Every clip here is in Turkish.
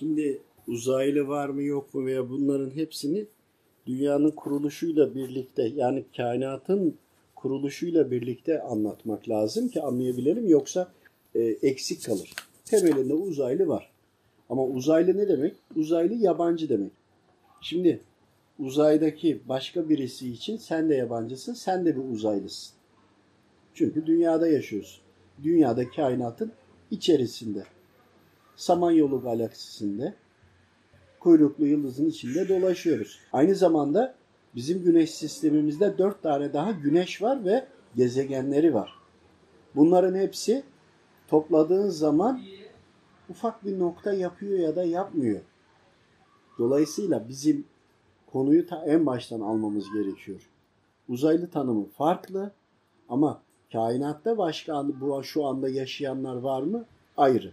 Şimdi uzaylı var mı yok mu veya bunların hepsini dünyanın kuruluşuyla birlikte yani kainatın kuruluşuyla birlikte anlatmak lazım ki anlayabilelim yoksa e, eksik kalır. Temelinde uzaylı var. Ama uzaylı ne demek? Uzaylı yabancı demek. Şimdi uzaydaki başka birisi için sen de yabancısın, sen de bir uzaylısın. Çünkü dünyada yaşıyorsun. Dünyada kainatın içerisinde. Samanyolu galaksisinde kuyruklu yıldızın içinde dolaşıyoruz. Aynı zamanda bizim güneş sistemimizde dört tane daha güneş var ve gezegenleri var. Bunların hepsi topladığın zaman ufak bir nokta yapıyor ya da yapmıyor. Dolayısıyla bizim konuyu ta en baştan almamız gerekiyor. Uzaylı tanımı farklı ama kainatta başka bu şu anda yaşayanlar var mı? Ayrı.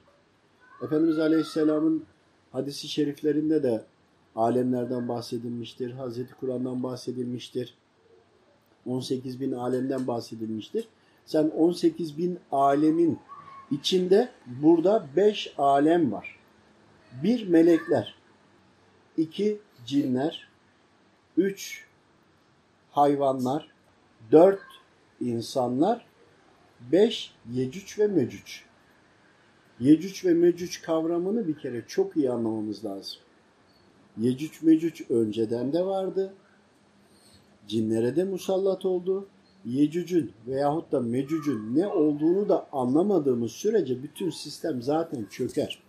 Efendimiz Aleyhisselam'ın hadisi şeriflerinde de alemlerden bahsedilmiştir. Hazreti Kur'an'dan bahsedilmiştir. 18 bin alemden bahsedilmiştir. Sen 18 bin alemin içinde burada 5 alem var. Bir melekler, iki cinler, üç hayvanlar, dört insanlar, beş yecüc ve mecüc. Yecüc ve mecüc kavramını bir kere çok iyi anlamamız lazım. Yecüc mecüc önceden de vardı. Cinlere de musallat oldu. Yecücün veyahut da mecücün ne olduğunu da anlamadığımız sürece bütün sistem zaten çöker.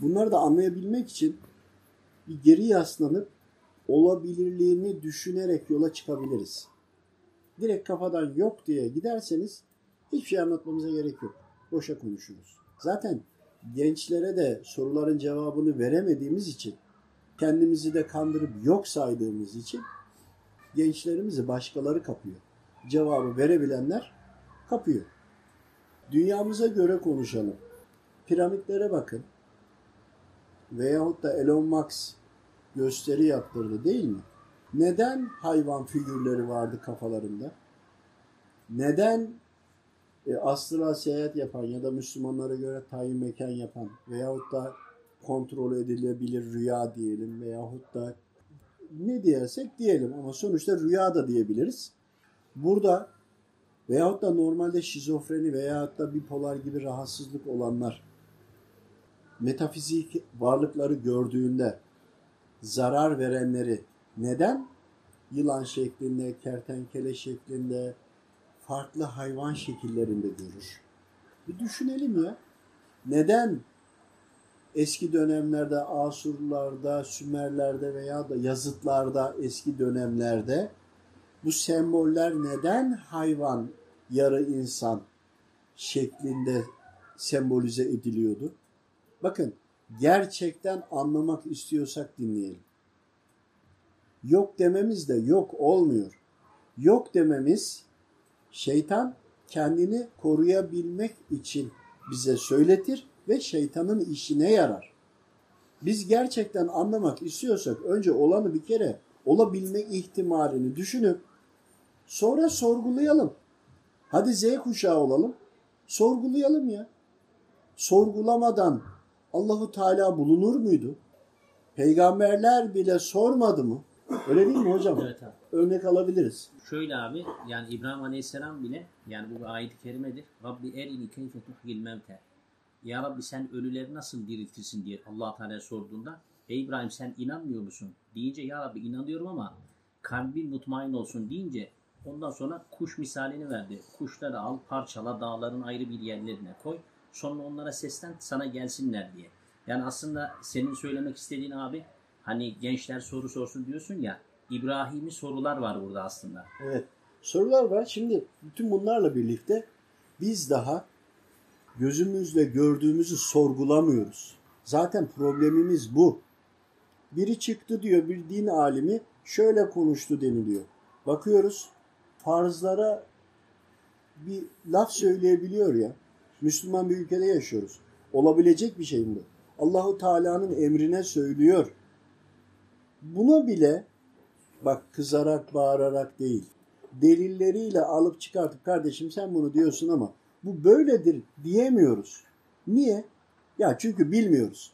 Bunları da anlayabilmek için bir geri yaslanıp olabilirliğini düşünerek yola çıkabiliriz. Direkt kafadan yok diye giderseniz hiçbir şey anlatmamıza gerek yok. Boşa konuşuruz. Zaten gençlere de soruların cevabını veremediğimiz için kendimizi de kandırıp yok saydığımız için gençlerimizi başkaları kapıyor. Cevabı verebilenler kapıyor. Dünyamıza göre konuşalım. Piramitlere bakın. Veyahut da Elon Musk gösteri yaptırdı değil mi? Neden hayvan figürleri vardı kafalarında? Neden e, astral seyahat yapan ya da Müslümanlara göre tayin mekan yapan veyahut da kontrol edilebilir rüya diyelim veyahut da ne diyersek diyelim ama sonuçta rüya da diyebiliriz. Burada veyahut da normalde şizofreni veyahut da bipolar gibi rahatsızlık olanlar metafizik varlıkları gördüğünde zarar verenleri neden yılan şeklinde, kertenkele şeklinde, farklı hayvan şekillerinde görür? Bir düşünelim ya. Neden eski dönemlerde, Asurlarda, Sümerlerde veya da yazıtlarda eski dönemlerde bu semboller neden hayvan, yarı insan şeklinde sembolize ediliyordu? Bakın gerçekten anlamak istiyorsak dinleyelim. Yok dememiz de yok olmuyor. Yok dememiz şeytan kendini koruyabilmek için bize söyletir ve şeytanın işine yarar. Biz gerçekten anlamak istiyorsak önce olanı bir kere olabilme ihtimalini düşünüp sonra sorgulayalım. Hadi Z kuşağı olalım. Sorgulayalım ya. Sorgulamadan Allahu Teala bulunur muydu? Peygamberler bile sormadı mı? Öyle değil mi hocam? Evet abi. Örnek alabiliriz. Şöyle abi yani İbrahim Aleyhisselam bile yani bu bir ayet-i kerimedir. Rabbi erini keyfe tuhil mevte. Ya Rabbi sen ölüleri nasıl diriltirsin diye allah Teala sorduğunda Ey İbrahim sen inanmıyor musun? Deyince ya Rabbi inanıyorum ama kalbin mutmain olsun deyince ondan sonra kuş misalini verdi. Kuşları al parçala dağların ayrı bir yerlerine koy. Sonra onlara seslen sana gelsinler diye. Yani aslında senin söylemek istediğin abi hani gençler soru sorsun diyorsun ya İbrahim'i sorular var burada aslında. Evet. Sorular var. Şimdi bütün bunlarla birlikte biz daha gözümüzle gördüğümüzü sorgulamıyoruz. Zaten problemimiz bu. Biri çıktı diyor bir din alimi şöyle konuştu deniliyor. Bakıyoruz farzlara bir laf söyleyebiliyor ya. Müslüman bir ülkede yaşıyoruz. Olabilecek bir şey mi? Allahu Teala'nın emrine söylüyor. Buna bile bak kızarak bağırarak değil. Delilleriyle alıp çıkartıp kardeşim sen bunu diyorsun ama bu böyledir diyemiyoruz. Niye? Ya çünkü bilmiyoruz.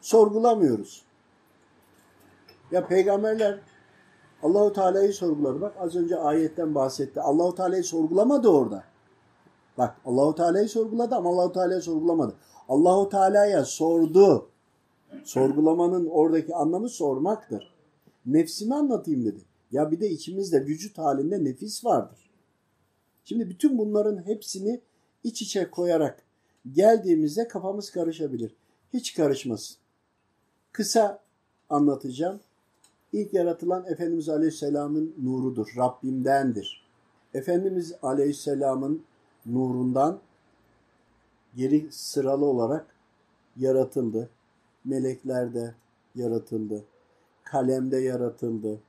sorgulamıyoruz. Ya peygamberler Allahu Teala'yı sorguladı. Bak az önce ayetten bahsetti. Allahu Teala'yı sorgulamadı orada. Bak Allahu Teala'yı sorguladı ama Allahu Teala'yı sorgulamadı. Allahu Teala'ya sordu. Sorgulamanın oradaki anlamı sormaktır. Nefsimi anlatayım dedi. Ya bir de içimizde vücut halinde nefis vardır. Şimdi bütün bunların hepsini iç içe koyarak geldiğimizde kafamız karışabilir. Hiç karışmasın. Kısa anlatacağım. İlk yaratılan Efendimiz Aleyhisselam'ın nurudur. Rabbimdendir. Efendimiz Aleyhisselam'ın nurundan geri sıralı olarak yaratıldı. Melekler de yaratıldı. Kalemde yaratıldı.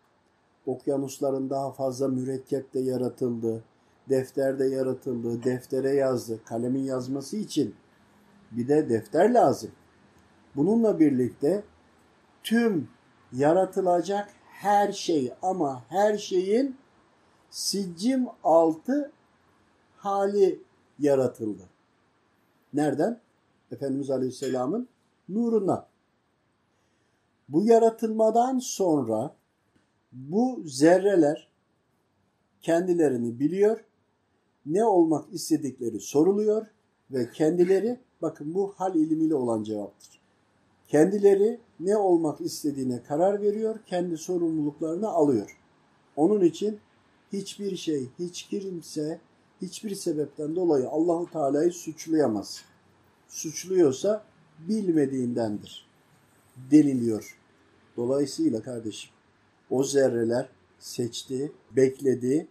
Okyanusların daha fazla mürekkepte yaratıldı. Defterde yaratıldı. Deftere yazdı. Kalemin yazması için bir de defter lazım. Bununla birlikte tüm yaratılacak her şey ama her şeyin siccim altı hali yaratıldı. Nereden? Efendimiz Aleyhisselam'ın nuruna. Bu yaratılmadan sonra bu zerreler kendilerini biliyor, ne olmak istedikleri soruluyor ve kendileri, bakın bu hal ilmiyle olan cevaptır. Kendileri ne olmak istediğine karar veriyor, kendi sorumluluklarını alıyor. Onun için hiçbir şey, hiç kimse, hiçbir sebepten dolayı Allahu Teala'yı suçlayamaz. Suçluyorsa bilmediğindendir deniliyor. Dolayısıyla kardeşim o zerreler seçti, bekledi,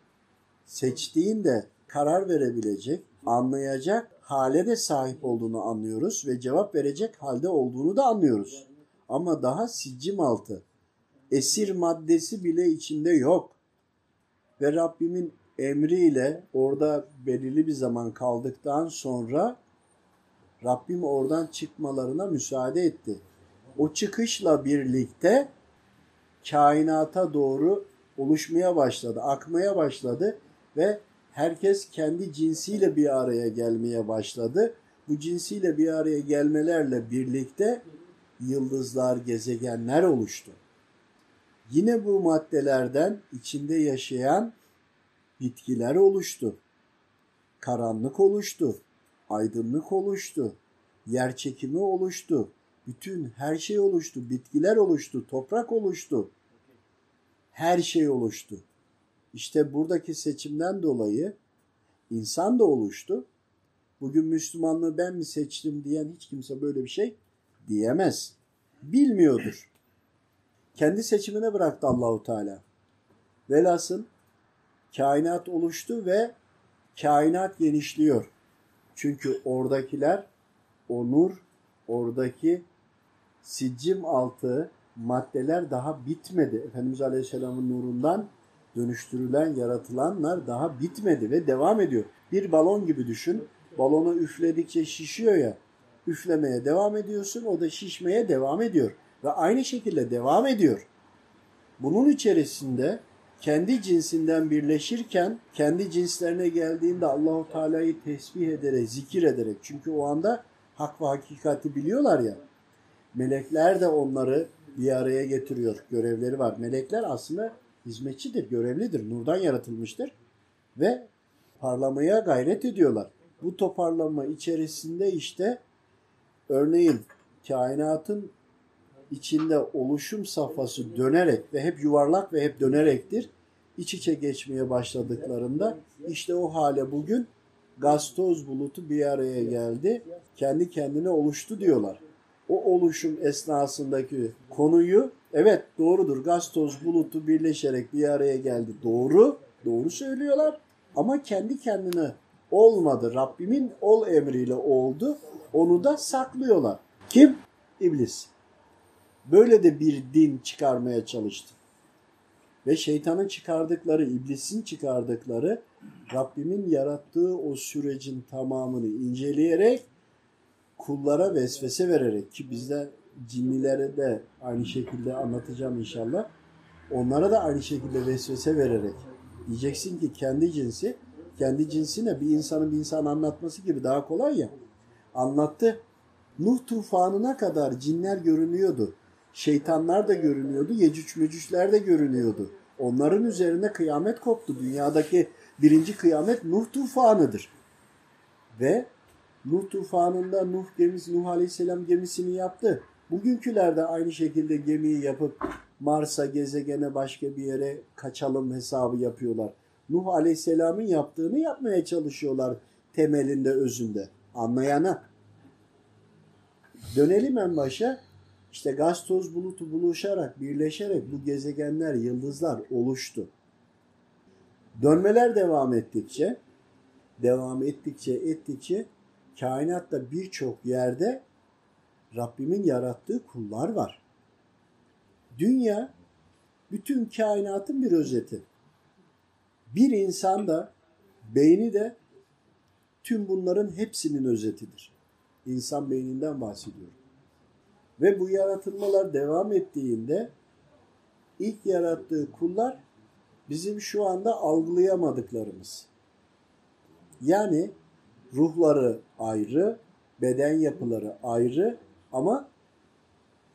seçtiğinde karar verebilecek, anlayacak hale de sahip olduğunu anlıyoruz ve cevap verecek halde olduğunu da anlıyoruz. Ama daha siccim altı, esir maddesi bile içinde yok. Ve Rabbimin emriyle orada belirli bir zaman kaldıktan sonra Rabbim oradan çıkmalarına müsaade etti. O çıkışla birlikte kainata doğru oluşmaya başladı, akmaya başladı ve herkes kendi cinsiyle bir araya gelmeye başladı. Bu cinsiyle bir araya gelmelerle birlikte yıldızlar, gezegenler oluştu. Yine bu maddelerden içinde yaşayan bitkiler oluştu. Karanlık oluştu, aydınlık oluştu, yer çekimi oluştu, bütün her şey oluştu, bitkiler oluştu, toprak oluştu. Her şey oluştu. İşte buradaki seçimden dolayı insan da oluştu. Bugün Müslümanlığı ben mi seçtim diyen hiç kimse böyle bir şey diyemez. Bilmiyordur. Kendi seçimine bıraktı Allahu Teala. Velhasıl kainat oluştu ve kainat genişliyor. Çünkü oradakiler o nur, oradaki siccim altı maddeler daha bitmedi. Efendimiz Aleyhisselam'ın nurundan dönüştürülen, yaratılanlar daha bitmedi ve devam ediyor. Bir balon gibi düşün. Balonu üfledikçe şişiyor ya. Üflemeye devam ediyorsun, o da şişmeye devam ediyor. Ve aynı şekilde devam ediyor. Bunun içerisinde kendi cinsinden birleşirken kendi cinslerine geldiğinde Allahu Teala'yı tesbih ederek, zikir ederek çünkü o anda hak ve hakikati biliyorlar ya. Melekler de onları bir araya getiriyor. Görevleri var. Melekler aslında hizmetçidir, görevlidir. Nurdan yaratılmıştır ve parlamaya gayret ediyorlar. Bu toparlanma içerisinde işte örneğin kainatın içinde oluşum safhası dönerek ve hep yuvarlak ve hep dönerektir. İç içe geçmeye başladıklarında işte o hale bugün gaz toz bulutu bir araya geldi. Kendi kendine oluştu diyorlar. O oluşum esnasındaki konuyu evet doğrudur gaz toz bulutu birleşerek bir araya geldi. Doğru. Doğru söylüyorlar. Ama kendi kendine olmadı. Rabbimin ol emriyle oldu. Onu da saklıyorlar. Kim? İblis. Böyle de bir din çıkarmaya çalıştı. Ve şeytanın çıkardıkları, iblisin çıkardıkları Rabbimin yarattığı o sürecin tamamını inceleyerek kullara vesvese vererek ki bizde cinlilere de aynı şekilde anlatacağım inşallah. Onlara da aynı şekilde vesvese vererek diyeceksin ki kendi cinsi kendi cinsine bir insanın bir insan anlatması gibi daha kolay ya. Anlattı. Nuh tufanına kadar cinler görünüyordu. Şeytanlar da görünüyordu. Yecüc mecücler de görünüyordu. Onların üzerine kıyamet koptu. Dünyadaki birinci kıyamet Nuh tufanıdır. Ve Nuh tufanında Nuh gemisi, Nuh Aleyhisselam gemisini yaptı. Bugünküler de aynı şekilde gemiyi yapıp Mars'a, gezegene, başka bir yere kaçalım hesabı yapıyorlar. Nuh Aleyhisselam'ın yaptığını yapmaya çalışıyorlar temelinde, özünde. Anlayana. Dönelim en başa. İşte gaz toz bulutu buluşarak, birleşerek bu gezegenler, yıldızlar oluştu. Dönmeler devam ettikçe, devam ettikçe, ettikçe kainatta birçok yerde Rabbimin yarattığı kullar var. Dünya bütün kainatın bir özeti. Bir insan da beyni de tüm bunların hepsinin özetidir. İnsan beyninden bahsediyorum. Ve bu yaratılmalar devam ettiğinde ilk yarattığı kullar bizim şu anda algılayamadıklarımız. Yani ruhları ayrı, beden yapıları ayrı ama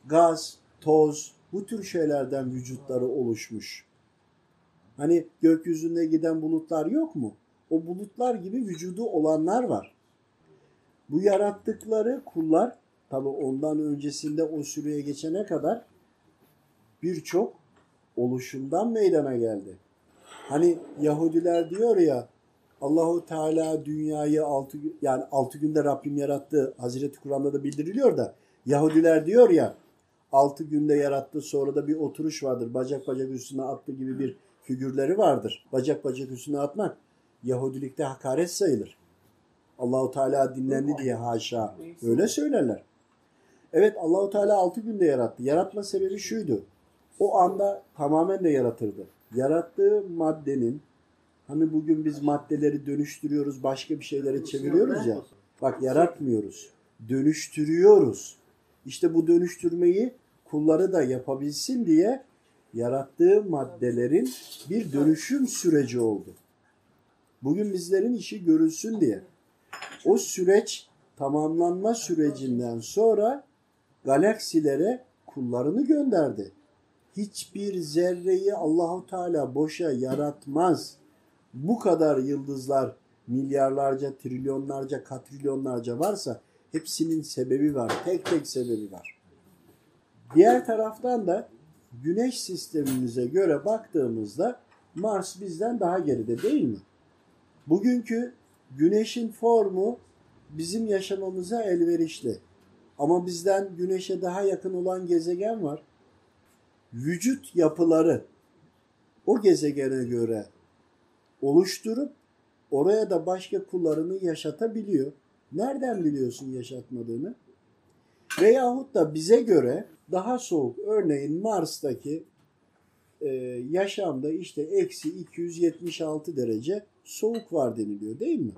gaz, toz bu tür şeylerden vücutları oluşmuş. Hani gökyüzünde giden bulutlar yok mu? O bulutlar gibi vücudu olanlar var. Bu yarattıkları kullar tabi ondan öncesinde o süreye geçene kadar birçok oluşumdan meydana geldi. Hani Yahudiler diyor ya Allahu Teala dünyayı altı yani altı günde Rabbim yarattı. Hazreti Kur'an'da da bildiriliyor da Yahudiler diyor ya altı günde yarattı sonra da bir oturuş vardır. Bacak bacak üstüne attı gibi bir figürleri vardır. Bacak bacak üstüne atmak Yahudilikte hakaret sayılır. Allahu Teala dinlendi diye haşa öyle söylerler. Evet Allahu Teala altı günde yarattı. Yaratma sebebi şuydu. O anda tamamen de yaratırdı. Yarattığı maddenin hani bugün biz maddeleri dönüştürüyoruz, başka bir şeylere çeviriyoruz ya. Bak yaratmıyoruz. Dönüştürüyoruz. İşte bu dönüştürmeyi kulları da yapabilsin diye yarattığı maddelerin bir dönüşüm süreci oldu. Bugün bizlerin işi görülsün diye. O süreç tamamlanma sürecinden sonra galaksilere kullarını gönderdi. Hiçbir zerreyi Allahu Teala boşa yaratmaz. Bu kadar yıldızlar milyarlarca, trilyonlarca, katrilyonlarca varsa hepsinin sebebi var. Tek tek sebebi var. Diğer taraftan da güneş sistemimize göre baktığımızda Mars bizden daha geride değil mi? Bugünkü güneşin formu bizim yaşamamıza elverişli. Ama bizden güneşe daha yakın olan gezegen var. Vücut yapıları o gezegene göre oluşturup oraya da başka kullarını yaşatabiliyor. Nereden biliyorsun yaşatmadığını? Veyahut da bize göre daha soğuk. Örneğin Mars'taki e, yaşamda işte eksi 276 derece soğuk var deniliyor değil mi?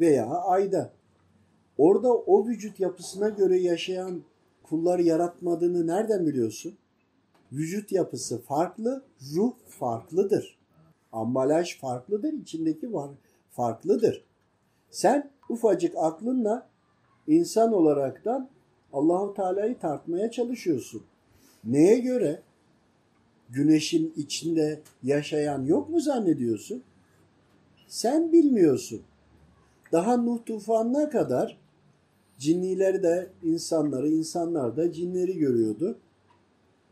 Veya ayda. Orada o vücut yapısına göre yaşayan kullar yaratmadığını nereden biliyorsun? Vücut yapısı farklı, ruh farklıdır. Ambalaj farklıdır, içindeki var farklıdır. Sen ufacık aklınla insan olaraktan Allahu Teala'yı tartmaya çalışıyorsun. Neye göre? Güneşin içinde yaşayan yok mu zannediyorsun? Sen bilmiyorsun. Daha Nuh tufanına kadar cinnileri de insanları, insanlar da cinleri görüyordu.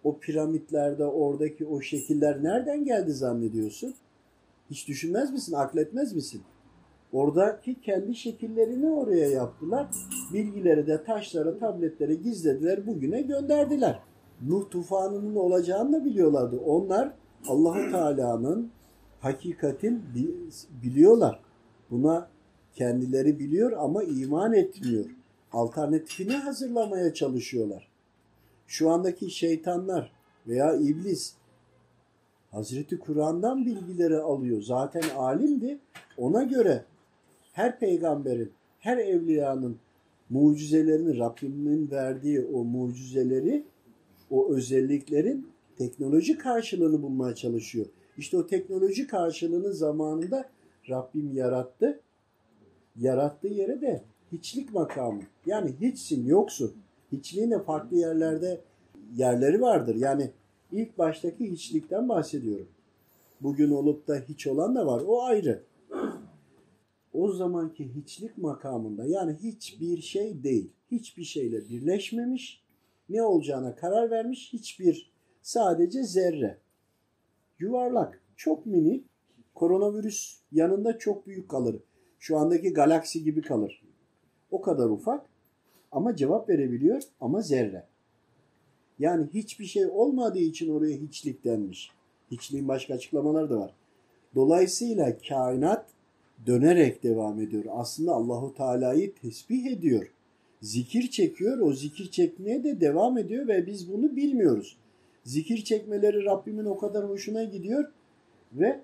O piramitlerde oradaki o şekiller nereden geldi zannediyorsun? Hiç düşünmez misin, akletmez misin? Oradaki kendi şekillerini oraya yaptılar. Bilgileri de taşlara, tabletlere gizlediler, bugüne gönderdiler. Nuh tufanının olacağını da biliyorlardı. Onlar Allahu Teala'nın hakikatin biliyorlar. Buna kendileri biliyor ama iman etmiyor. Alternatifini hazırlamaya çalışıyorlar. Şu andaki şeytanlar veya iblis Hazreti Kur'an'dan bilgileri alıyor. Zaten alimdi. Ona göre her peygamberin, her evliyanın mucizelerini, Rabbimin verdiği o mucizeleri, o özelliklerin teknoloji karşılığını bulmaya çalışıyor. İşte o teknoloji karşılığını zamanında Rabbim yarattı. Yarattığı yere de hiçlik makamı. Yani hiçsin, yoksun. Hiçliğin de farklı yerlerde yerleri vardır. Yani ilk baştaki hiçlikten bahsediyorum. Bugün olup da hiç olan da var. O ayrı. O zamanki hiçlik makamında yani hiçbir şey değil. Hiçbir şeyle birleşmemiş. Ne olacağına karar vermiş. Hiçbir sadece zerre. Yuvarlak. Çok minik. Koronavirüs yanında çok büyük kalır. Şu andaki galaksi gibi kalır. O kadar ufak ama cevap verebiliyor ama zerre. Yani hiçbir şey olmadığı için oraya hiçlik denmiş. Hiçliğin başka açıklamaları da var. Dolayısıyla kainat dönerek devam ediyor. Aslında Allahu Teala'yı tesbih ediyor. Zikir çekiyor. O zikir çekmeye de devam ediyor ve biz bunu bilmiyoruz. Zikir çekmeleri Rabbimin o kadar hoşuna gidiyor ve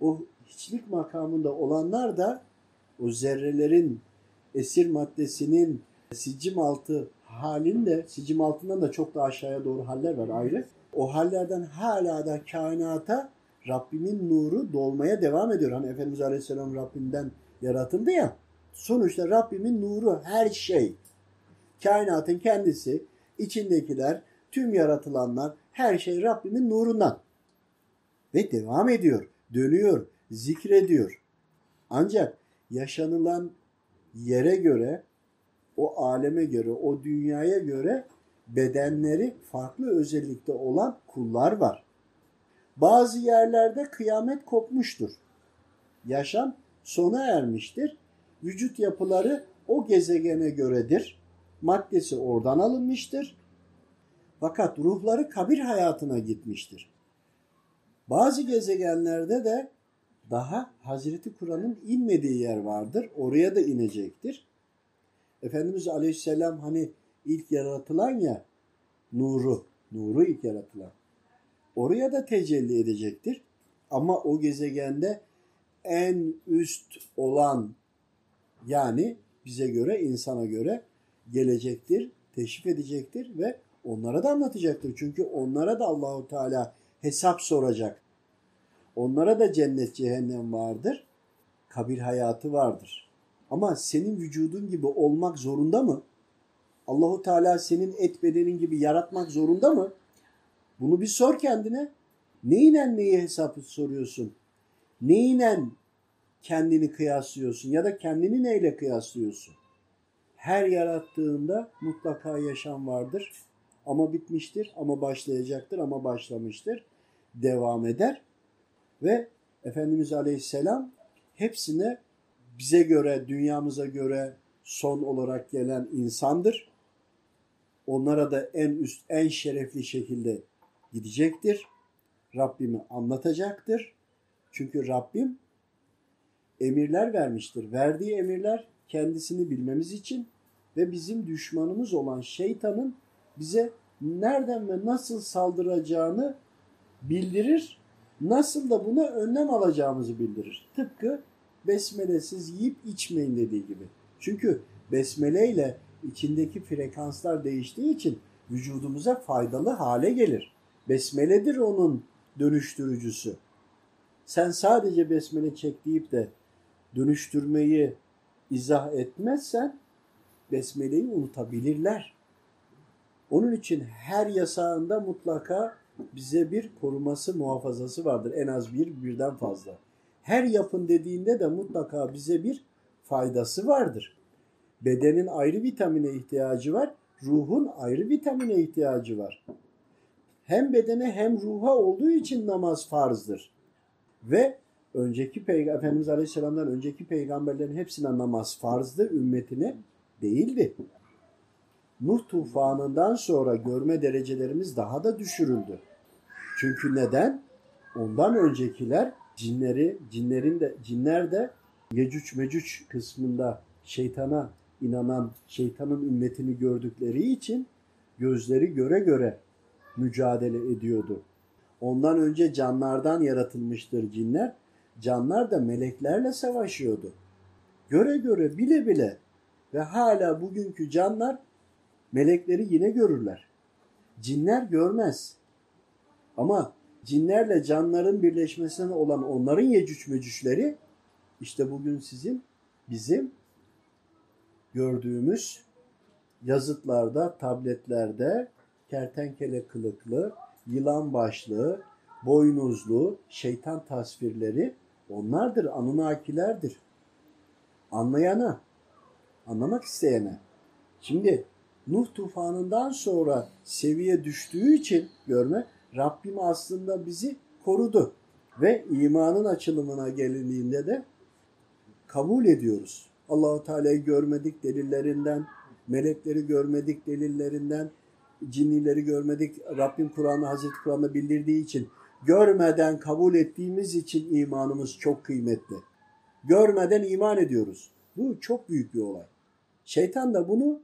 o hiçlik makamında olanlar da o zerrelerin esir maddesinin sicim altı halinde, sicim altından da çok da aşağıya doğru haller var ayrı. O hallerden hala da kainata Rabbimin nuru dolmaya devam ediyor. Hani Efendimiz Aleyhisselam Rabbinden yaratıldı ya. Sonuçta Rabbimin nuru her şey. Kainatın kendisi, içindekiler, tüm yaratılanlar, her şey Rabbimin nurundan. Ve devam ediyor, dönüyor, zikrediyor. Ancak yaşanılan yere göre, o aleme göre, o dünyaya göre bedenleri farklı özellikte olan kullar var. Bazı yerlerde kıyamet kopmuştur. Yaşam sona ermiştir. Vücut yapıları o gezegene göredir. Maddesi oradan alınmıştır. Fakat ruhları kabir hayatına gitmiştir. Bazı gezegenlerde de daha Hazreti Kur'an'ın inmediği yer vardır. Oraya da inecektir. Efendimiz Aleyhisselam hani ilk yaratılan ya nuru, nuru ilk yaratılan. Oraya da tecelli edecektir. Ama o gezegende en üst olan yani bize göre, insana göre gelecektir, teşrif edecektir ve onlara da anlatacaktır. Çünkü onlara da Allahu Teala hesap soracak. Onlara da cennet, cehennem vardır. Kabir hayatı vardır. Ama senin vücudun gibi olmak zorunda mı? Allahu Teala senin et bedenin gibi yaratmak zorunda mı? Bunu bir sor kendine. Neyle neyi hesap soruyorsun? Neyle kendini kıyaslıyorsun ya da kendini neyle kıyaslıyorsun? Her yarattığında mutlaka yaşam vardır. Ama bitmiştir, ama başlayacaktır, ama başlamıştır. Devam eder. Ve Efendimiz Aleyhisselam hepsine bize göre, dünyamıza göre son olarak gelen insandır. Onlara da en üst, en şerefli şekilde gidecektir. Rabbimi anlatacaktır. Çünkü Rabbim emirler vermiştir. Verdiği emirler kendisini bilmemiz için ve bizim düşmanımız olan şeytanın bize nereden ve nasıl saldıracağını bildirir. Nasıl da buna önlem alacağımızı bildirir. Tıpkı besmelesiz yiyip içmeyin dediği gibi. Çünkü besmele ile içindeki frekanslar değiştiği için vücudumuza faydalı hale gelir. Besmeledir onun dönüştürücüsü. Sen sadece besmele çek deyip de dönüştürmeyi izah etmezsen besmeleyi unutabilirler. Onun için her yasağında mutlaka bize bir koruması, muhafazası vardır. En az bir, birden fazla. Her yapın dediğinde de mutlaka bize bir faydası vardır. Bedenin ayrı vitamine ihtiyacı var, ruhun ayrı vitamine ihtiyacı var. Hem bedene hem ruha olduğu için namaz farzdır. Ve önceki Efendimiz Aleyhisselam'dan önceki peygamberlerin hepsine namaz farzdı, ümmetine değildi. Nuh tufanından sonra görme derecelerimiz daha da düşürüldü. Çünkü neden? Ondan öncekiler cinleri, cinlerin de cinler de Yecüc Mecüc kısmında şeytana inanan, şeytanın ümmetini gördükleri için gözleri göre göre mücadele ediyordu. Ondan önce canlardan yaratılmıştır cinler. Canlar da meleklerle savaşıyordu. Göre göre bile bile ve hala bugünkü canlar melekleri yine görürler. Cinler görmez. Ama cinlerle canların birleşmesine olan onların yecüc mecücleri işte bugün sizin bizim gördüğümüz yazıtlarda, tabletlerde kertenkele kılıklı, yılan başlı, boynuzlu, şeytan tasvirleri onlardır, Anunnakilerdir. Anlayana, anlamak isteyene. Şimdi Nuh tufanından sonra seviye düştüğü için görme Rabbim aslında bizi korudu. Ve imanın açılımına gelindiğinde de kabul ediyoruz. Allahu Teala'yı görmedik delillerinden, melekleri görmedik delillerinden, cinnileri görmedik. Rabbim Kur'an'ı Hazreti Kur'an'da bildirdiği için görmeden kabul ettiğimiz için imanımız çok kıymetli. Görmeden iman ediyoruz. Bu çok büyük bir olay. Şeytan da bunu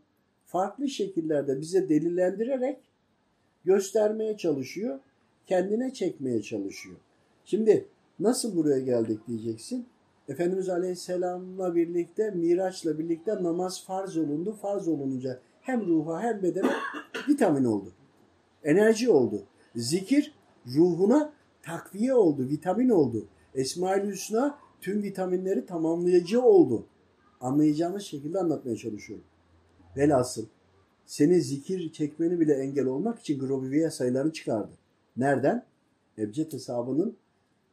farklı şekillerde bize delillendirerek göstermeye çalışıyor. Kendine çekmeye çalışıyor. Şimdi nasıl buraya geldik diyeceksin. Efendimiz Aleyhisselam'la birlikte, Miraç'la birlikte namaz farz olundu. Farz olunca hem ruha hem bedene vitamin oldu. Enerji oldu. Zikir ruhuna takviye oldu, vitamin oldu. Esma-ül Hüsna tüm vitaminleri tamamlayıcı oldu. Anlayacağımız şekilde anlatmaya çalışıyorum. Velhasıl senin zikir çekmeni bile engel olmak için Grobiviye sayılarını çıkardı. Nereden? Ebced hesabının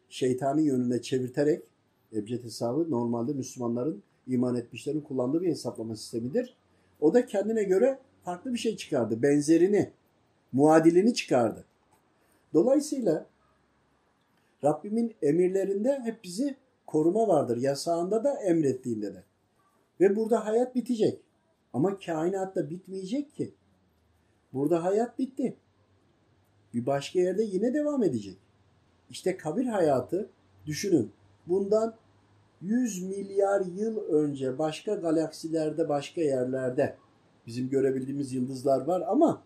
şeytani yönüne çevirterek Ebced hesabı normalde Müslümanların iman etmişlerin kullandığı bir hesaplama sistemidir. O da kendine göre farklı bir şey çıkardı. Benzerini, muadilini çıkardı. Dolayısıyla Rabbimin emirlerinde hep bizi koruma vardır. Yasağında da emrettiğinde de. Ve burada hayat bitecek. Ama kainatta bitmeyecek ki. Burada hayat bitti. Bir başka yerde yine devam edecek. İşte kabir hayatı düşünün. Bundan 100 milyar yıl önce başka galaksilerde, başka yerlerde bizim görebildiğimiz yıldızlar var ama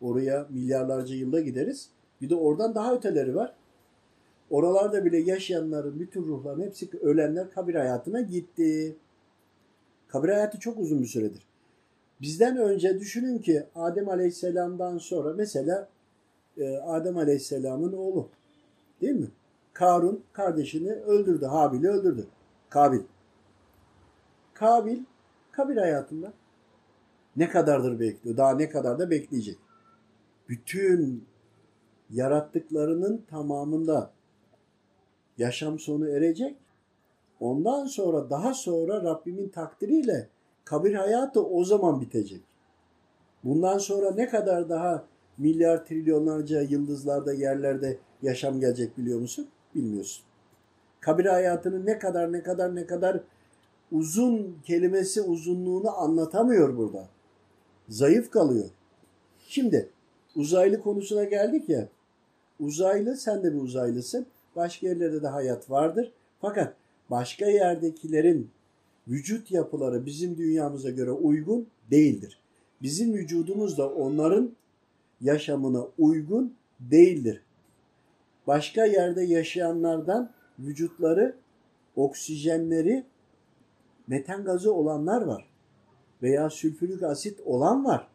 oraya milyarlarca yılda gideriz. Bir de oradan daha öteleri var. Oralarda bile yaşayanların bütün ruhların hepsi ölenler kabir hayatına gitti. Kabir hayatı çok uzun bir süredir. Bizden önce düşünün ki Adem Aleyhisselam'dan sonra mesela e, Adem Aleyhisselam'ın oğlu değil mi? Karun kardeşini öldürdü. Habil'i öldürdü. Kabil. Kabil kabir hayatında ne kadardır bekliyor? Daha ne kadar da bekleyecek? Bütün yarattıklarının tamamında yaşam sonu erecek. Ondan sonra daha sonra Rabbimin takdiriyle kabir hayatı o zaman bitecek. Bundan sonra ne kadar daha milyar trilyonlarca yıldızlarda yerlerde yaşam gelecek biliyor musun? Bilmiyorsun. Kabir hayatının ne kadar ne kadar ne kadar uzun kelimesi uzunluğunu anlatamıyor burada. Zayıf kalıyor. Şimdi uzaylı konusuna geldik ya. Uzaylı sen de bir uzaylısın. Başka yerlerde de hayat vardır. Fakat başka yerdekilerin vücut yapıları bizim dünyamıza göre uygun değildir. Bizim vücudumuz da onların yaşamına uygun değildir. Başka yerde yaşayanlardan vücutları oksijenleri metan gazı olanlar var. Veya sülfürik asit olan var.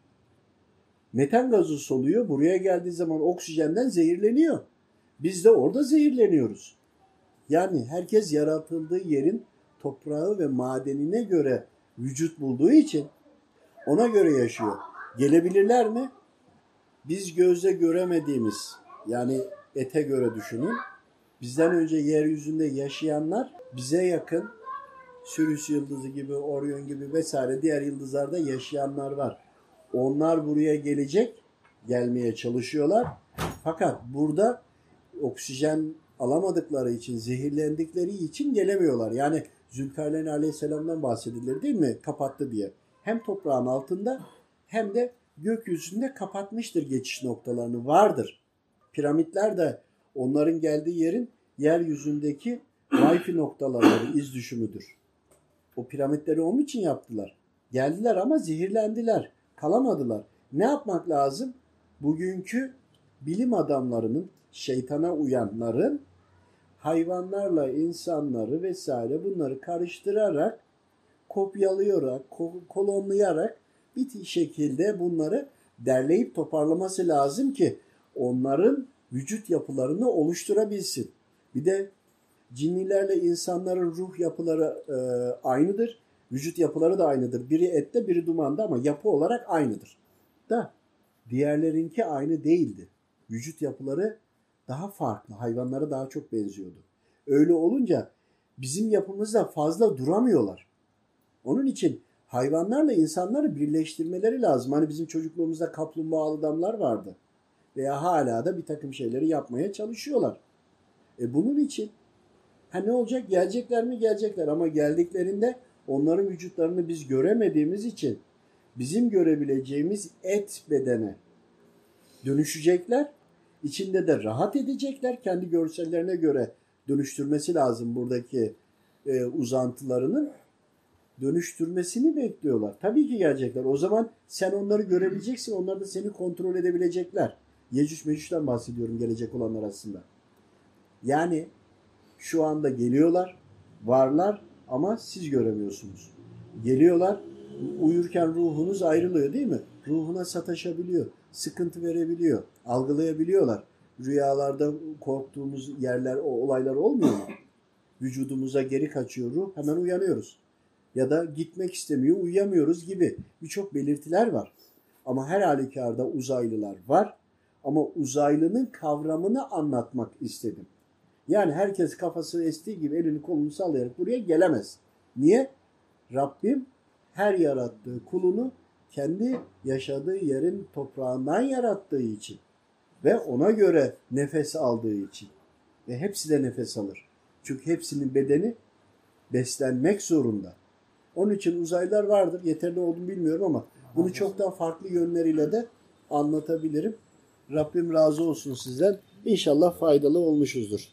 Metan gazı soluyor. Buraya geldiği zaman oksijenden zehirleniyor. Biz de orada zehirleniyoruz. Yani herkes yaratıldığı yerin toprağı ve madenine göre vücut bulduğu için ona göre yaşıyor. Gelebilirler mi? Biz gözle göremediğimiz yani ete göre düşünün. Bizden önce yeryüzünde yaşayanlar bize yakın Sirius yıldızı gibi, Orion gibi vesaire diğer yıldızlarda yaşayanlar var. Onlar buraya gelecek, gelmeye çalışıyorlar. Fakat burada oksijen alamadıkları için, zehirlendikleri için gelemiyorlar. Yani Zülkarneyn Aleyhisselam'dan bahsedilir değil mi? Kapattı diye. Hem toprağın altında hem de gökyüzünde kapatmıştır geçiş noktalarını. Vardır. Piramitler de onların geldiği yerin yeryüzündeki wifi noktaları iz düşümüdür. O piramitleri onun için yaptılar. Geldiler ama zehirlendiler. Kalamadılar. Ne yapmak lazım? Bugünkü bilim adamlarının, şeytana uyanların hayvanlarla insanları vesaire bunları karıştırarak, kopyalayarak, kolonlayarak bir şekilde bunları derleyip toparlaması lazım ki onların vücut yapılarını oluşturabilsin. Bir de cinnilerle insanların ruh yapıları e, aynıdır. Vücut yapıları da aynıdır. Biri ette biri dumanda ama yapı olarak aynıdır. Da diğerlerinki aynı değildi. Vücut yapıları daha farklı. Hayvanlara daha çok benziyordu. Öyle olunca bizim yapımızda fazla duramıyorlar. Onun için hayvanlarla insanları birleştirmeleri lazım. Hani bizim çocukluğumuzda kaplumbağalı adamlar vardı. Veya hala da bir takım şeyleri yapmaya çalışıyorlar. E bunun için ha ne olacak? Gelecekler mi? Gelecekler ama geldiklerinde onların vücutlarını biz göremediğimiz için bizim görebileceğimiz et bedene dönüşecekler. İçinde de rahat edecekler. Kendi görsellerine göre dönüştürmesi lazım buradaki e, uzantılarının dönüştürmesini bekliyorlar. Tabii ki gelecekler. O zaman sen onları görebileceksin. Onlar da seni kontrol edebilecekler. Yecüc Mecüc'ten bahsediyorum gelecek olanlar aslında. Yani şu anda geliyorlar, varlar ama siz göremiyorsunuz. Geliyorlar, uyurken ruhunuz ayrılıyor değil mi? Ruhuna sataşabiliyor, sıkıntı verebiliyor, algılayabiliyorlar. Rüyalarda korktuğumuz yerler, o olaylar olmuyor mu? Vücudumuza geri kaçıyor ruh, hemen uyanıyoruz. Ya da gitmek istemiyor, uyuyamıyoruz gibi birçok belirtiler var. Ama her halükarda uzaylılar var. Ama uzaylının kavramını anlatmak istedim. Yani herkes kafası estiği gibi elini kolunu sallayarak buraya gelemez. Niye? Rabbim her yarattığı kulunu kendi yaşadığı yerin toprağından yarattığı için ve ona göre nefes aldığı için ve hepsi de nefes alır. Çünkü hepsinin bedeni beslenmek zorunda. Onun için uzaylılar vardır. Yeterli olduğunu bilmiyorum ama bunu çok daha farklı yönleriyle de anlatabilirim. Rabbim razı olsun sizden. İnşallah faydalı olmuşuzdur.